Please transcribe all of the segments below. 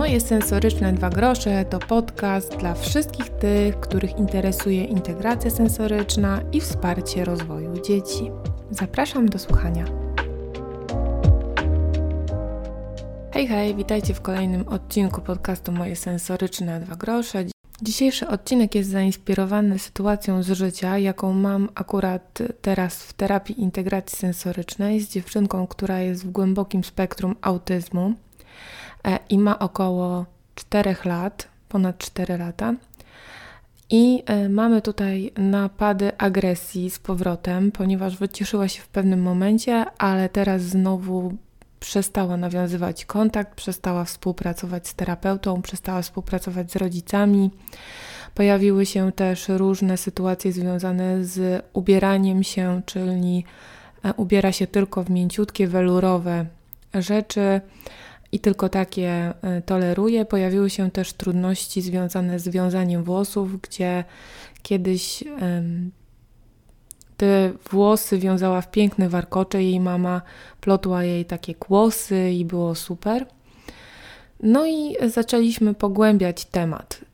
Moje sensoryczne dwa grosze to podcast dla wszystkich tych, których interesuje integracja sensoryczna i wsparcie rozwoju dzieci. Zapraszam do słuchania. Hej, hej, witajcie w kolejnym odcinku podcastu Moje sensoryczne dwa grosze. Dzisiejszy odcinek jest zainspirowany sytuacją z życia, jaką mam akurat teraz w terapii integracji sensorycznej z dziewczynką, która jest w głębokim spektrum autyzmu i ma około 4 lat, ponad 4 lata. I e, mamy tutaj napady agresji z powrotem, ponieważ wyciszyła się w pewnym momencie, ale teraz znowu przestała nawiązywać kontakt, przestała współpracować z terapeutą, przestała współpracować z rodzicami. Pojawiły się też różne sytuacje związane z ubieraniem się, czyli e, ubiera się tylko w mięciutkie, welurowe rzeczy i tylko takie e, toleruje. Pojawiły się też trudności związane z wiązaniem włosów, gdzie kiedyś te włosy wiązała w piękne warkocze. Jej mama plotła jej takie kłosy i było super. No i zaczęliśmy pogłębiać temat.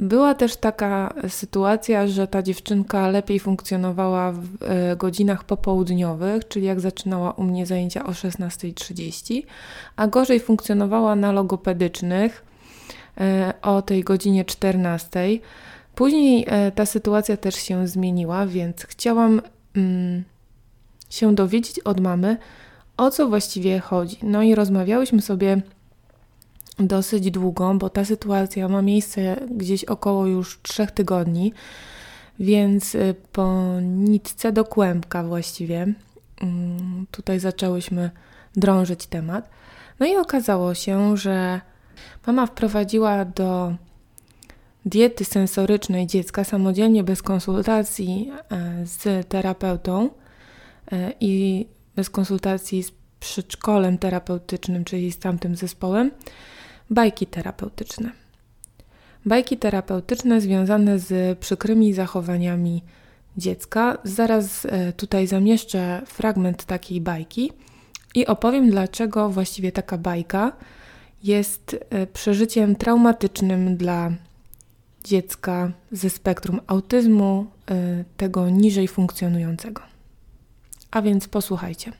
Była też taka sytuacja, że ta dziewczynka lepiej funkcjonowała w e, godzinach popołudniowych, czyli jak zaczynała u mnie zajęcia o 16.30, a gorzej funkcjonowała na logopedycznych e, o tej godzinie 14. Później e, ta sytuacja też się zmieniła, więc chciałam mm, się dowiedzieć od mamy, o co właściwie chodzi. No i rozmawiałyśmy sobie dosyć długo, bo ta sytuacja ma miejsce gdzieś około już trzech tygodni, więc e, po nitce do kłębka właściwie mm, tutaj zaczęłyśmy drążyć temat. No i okazało się, że mama wprowadziła do diety sensorycznej dziecka samodzielnie, bez konsultacji e, z terapeutą e, i bez konsultacji z przedszkolem terapeutycznym, czyli z tamtym zespołem, bajki terapeutyczne. Bajki terapeutyczne związane z przykrymi zachowaniami dziecka. Zaraz e, tutaj zamieszczę fragment takiej bajki i opowiem, dlaczego właściwie taka bajka jest przeżyciem traumatycznym dla dziecka ze spektrum autyzmu, y, tego niżej funkcjonującego. A więc posłuchajcie.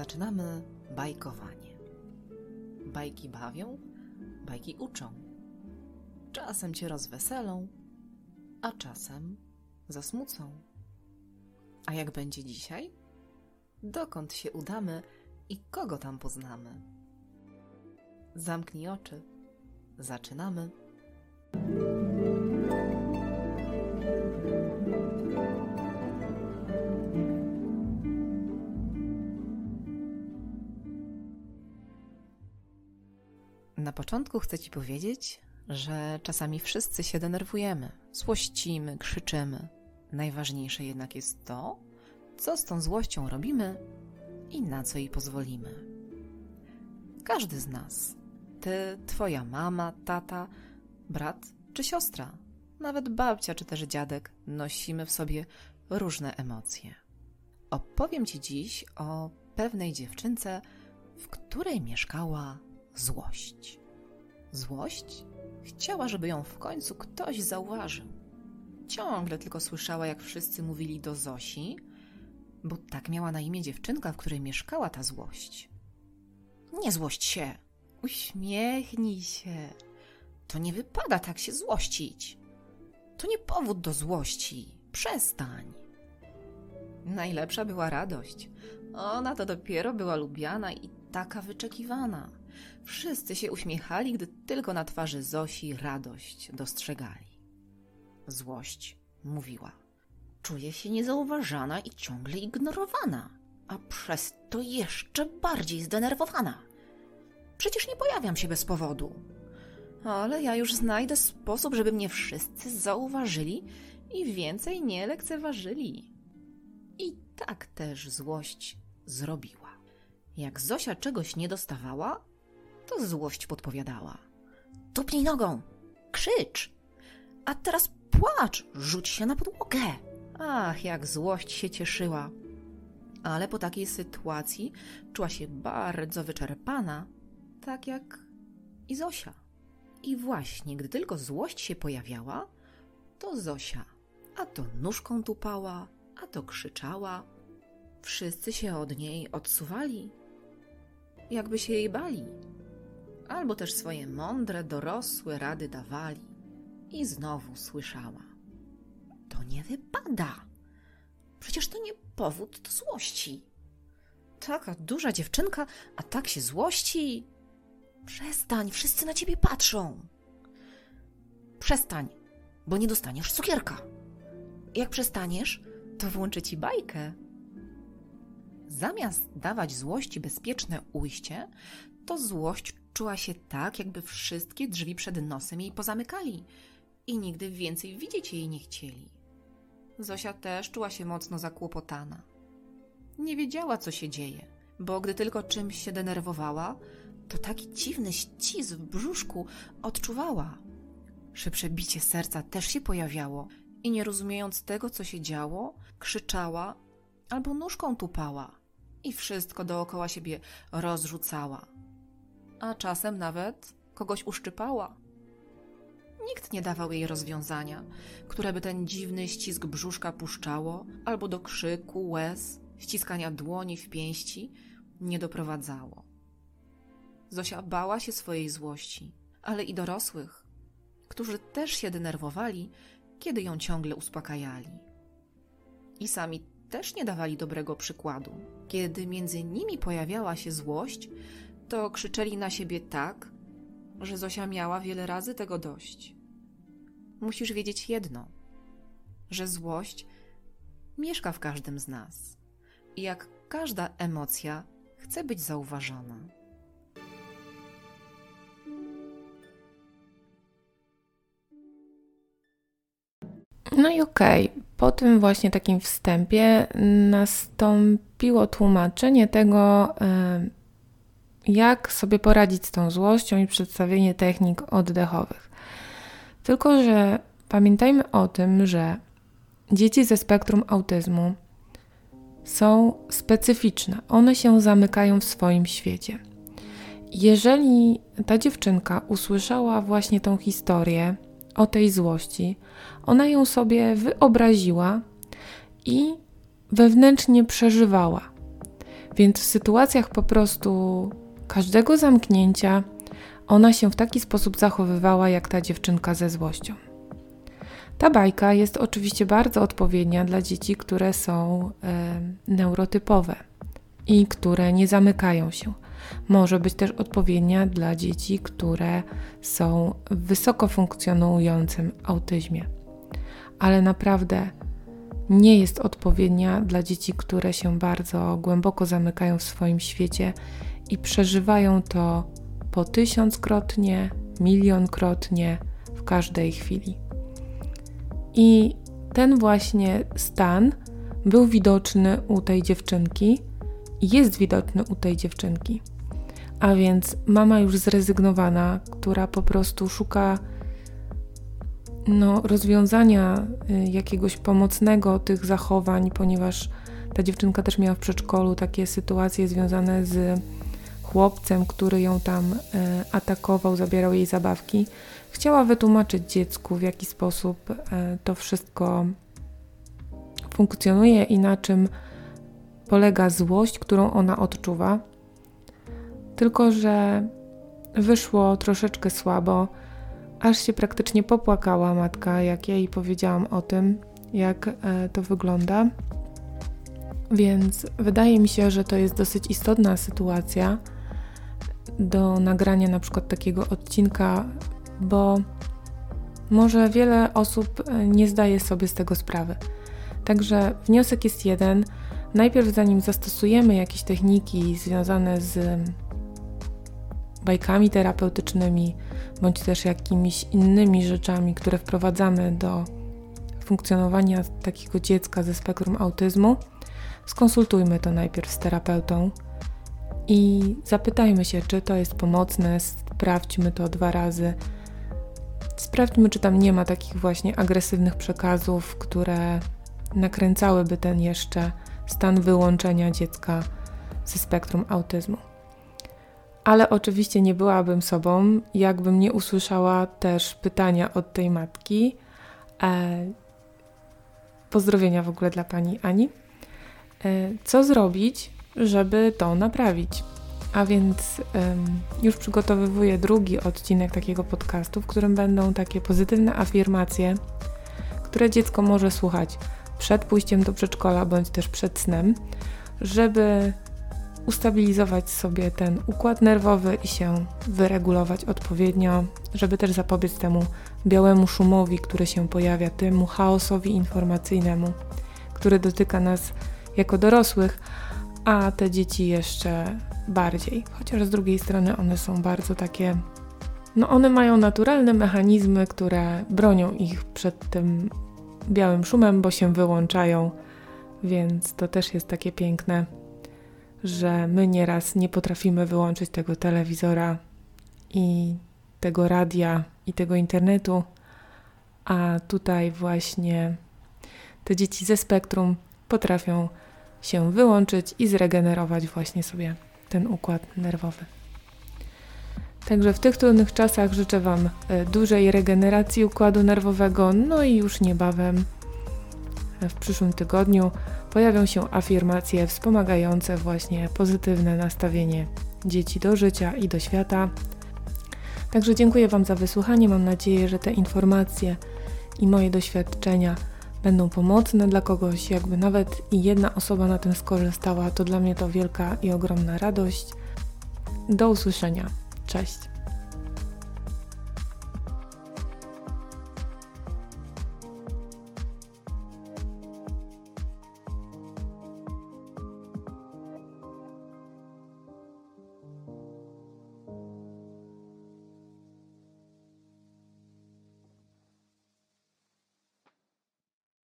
Zaczynamy bajkowanie. Bajki bawią, bajki uczą. Czasem cię rozweselą, a czasem zasmucą. A jak będzie dzisiaj? Dokąd się udamy i kogo tam poznamy? Zamknij oczy. Zaczynamy. Na początku chcę Ci powiedzieć, że czasami wszyscy się denerwujemy, złościmy, krzyczymy Najważniejsze jednak jest to, co z tą złością robimy i na co jej pozwolimy. Każdy z nas, ty, twoja mama, tata, brat czy siostra, nawet babcia czy też dziadek, nosimy w sobie różne emocje. Opowiem ci dziś o pewnej dziewczynce, w której mieszkała złość. Złość chciała, żeby ją w końcu ktoś zauważył ciągle tylko słyszała, jak wszyscy mówili do Zosi, bo tak miała na imię dziewczynka, w której mieszkała ta złość. Nie złość się, uśmiechnij się. To nie wypada tak się złościć. To nie powód do złości. Przestań. Najlepsza była radość. Ona to dopiero była lubiana i taka wyczekiwana. Wszyscy się uśmiechali, gdy tylko na twarzy Zosi radość dostrzegali. Złość mówiła. Czuję się niezauważana i ciągle ignorowana, a przez to jeszcze bardziej zdenerwowana. Przecież nie pojawiam się bez powodu. Ale ja już znajdę sposób, żeby mnie wszyscy zauważyli i więcej nie lekceważyli. I tak też złość zrobiła. Jak Zosia czegoś nie dostawała, to złość podpowiadała. Tupnij nogą, krzycz, a teraz płacz, rzuć się na podłogę. Ach, jak złość się cieszyła. Ale po takiej sytuacji czuła się bardzo wyczerpana, tak jak i Zosia. I właśnie, gdy tylko złość się pojawiała, to Zosia a to nóżką tupała, a to krzyczała. Wszyscy się od niej odsuwali, jakby się jej bali, albo też swoje mądre, dorosłe rady dawali. I znowu słyszała: To nie wypada. Przecież to nie powód do złości. Taka duża dziewczynka, a tak się złości. Przestań, wszyscy na ciebie patrzą. Przestań, bo nie dostaniesz cukierka. Jak przestaniesz, to włączę ci bajkę. Zamiast dawać złości bezpieczne ujście, to złość czuła się tak, jakby wszystkie drzwi przed nosem jej pozamykali i nigdy więcej widzieć jej nie chcieli. Zosia też czuła się mocno zakłopotana. Nie wiedziała, co się dzieje, bo gdy tylko czymś się denerwowała, to taki dziwny ścisk w brzuszku odczuwała. Szybsze bicie serca też się pojawiało i nie rozumiejąc tego, co się działo, krzyczała albo nóżką tupała i wszystko dookoła siebie rozrzucała, a czasem nawet kogoś uszczypała. Nikt nie dawał jej rozwiązania, które by ten dziwny ścisk brzuszka puszczało, albo do krzyku, łez, ściskania dłoni w pięści nie doprowadzało. Zosia bała się swojej złości, ale i dorosłych, którzy też się denerwowali, kiedy ją ciągle uspokajali. I sami też nie dawali dobrego przykładu. Kiedy między nimi pojawiała się złość, to krzyczeli na siebie tak, że Zosia miała wiele razy tego dość. Musisz wiedzieć jedno, że złość mieszka w każdym z nas i jak każda emocja chce być zauważona. No i okej, okay. po tym właśnie takim wstępie nastąpiło tłumaczenie tego, jak sobie poradzić z tą złością i przedstawienie technik oddechowych. Tylko, że pamiętajmy o tym, że dzieci ze spektrum autyzmu są specyficzne. One się zamykają w swoim świecie. Jeżeli ta dziewczynka usłyszała właśnie tą historię o tej złości, ona ją sobie wyobraziła i wewnętrznie przeżywała. Więc w sytuacjach po prostu każdego zamknięcia ona się w taki sposób zachowywała, jak ta dziewczynka ze złością. Ta bajka jest oczywiście bardzo odpowiednia dla dzieci, które są e, neurotypowe i które nie zamykają się. Może być też odpowiednia dla dzieci, które są w wysoko funkcjonującym autyzmie ale naprawdę nie jest odpowiednia dla dzieci, które się bardzo głęboko zamykają w swoim świecie i przeżywają to po tysiąckrotnie, milionkrotnie w każdej chwili. I ten właśnie stan był widoczny u tej dziewczynki i jest widoczny u tej dziewczynki. A więc mama już zrezygnowana, która po prostu szuka no, rozwiązania y, jakiegoś pomocnego tych zachowań, ponieważ ta dziewczynka też miała w przedszkolu takie sytuacje związane z chłopcem, który ją tam y, atakował, zabierał jej zabawki. Chciała wytłumaczyć dziecku, w jaki sposób y, to wszystko funkcjonuje i na czym polega złość, którą ona odczuwa. Tylko, że wyszło troszeczkę słabo aż się praktycznie popłakała matka, jak ja jej powiedziałam o tym, jak e, to wygląda. Więc wydaje mi się, że to jest dosyć istotna sytuacja do nagrania na przykład takiego odcinka, bo może wiele osób e, nie zdaje sobie z tego sprawy. Także wniosek jest jeden. Najpierw, zanim zastosujemy jakieś techniki związane z bajkami terapeutycznymi, bądź też jakimiś innymi rzeczami, które wprowadzamy do funkcjonowania takiego dziecka ze spektrum autyzmu, skonsultujmy to najpierw z terapeutą i zapytajmy się, czy to jest pomocne, sprawdźmy to dwa razy, Sprawdźmy, czy tam nie ma takich właśnie agresywnych przekazów, które nakręcałyby ten jeszcze stan wyłączenia dziecka ze spektrum autyzmu. Ale oczywiście nie byłabym sobą, jakbym nie usłyszała też pytania od tej matki. E, pozdrowienia w ogóle dla pani Ani. E, co zrobić, żeby to naprawić? A więc już przygotowywuję drugi odcinek takiego podcastu, w którym będą takie pozytywne afirmacje, które dziecko może słuchać przed pójściem do przedszkola bądź też przed snem, żeby ustabilizować sobie ten układ nerwowy i się wyregulować odpowiednio, żeby też zapobiec temu białemu szumowi, który się pojawia, temu chaosowi informacyjnemu, który dotyka nas jako dorosłych, a te dzieci jeszcze bardziej. Chociaż z drugiej strony one są bardzo takie. No, one mają naturalne mechanizmy, które bronią ich przed tym białym szumem, bo się wyłączają, więc to też jest takie piękne, że my nieraz nie potrafimy wyłączyć tego telewizora i tego radia i tego internetu, a tutaj właśnie te dzieci ze spektrum potrafią się wyłączyć i zregenerować właśnie sobie ten układ nerwowy. Także w tych trudnych czasach życzę Wam e, dużej regeneracji układu nerwowego, no i już niebawem e, w przyszłym tygodniu pojawią się afirmacje wspomagające właśnie pozytywne nastawienie dzieci do życia i do świata. Także dziękuję Wam za wysłuchanie. Mam nadzieję, że te informacje i moje doświadczenia będą pomocne dla kogoś, jakby nawet i jedna osoba na tym skorzystała, to dla mnie to wielka i ogromna radość. Do usłyszenia. Cześć.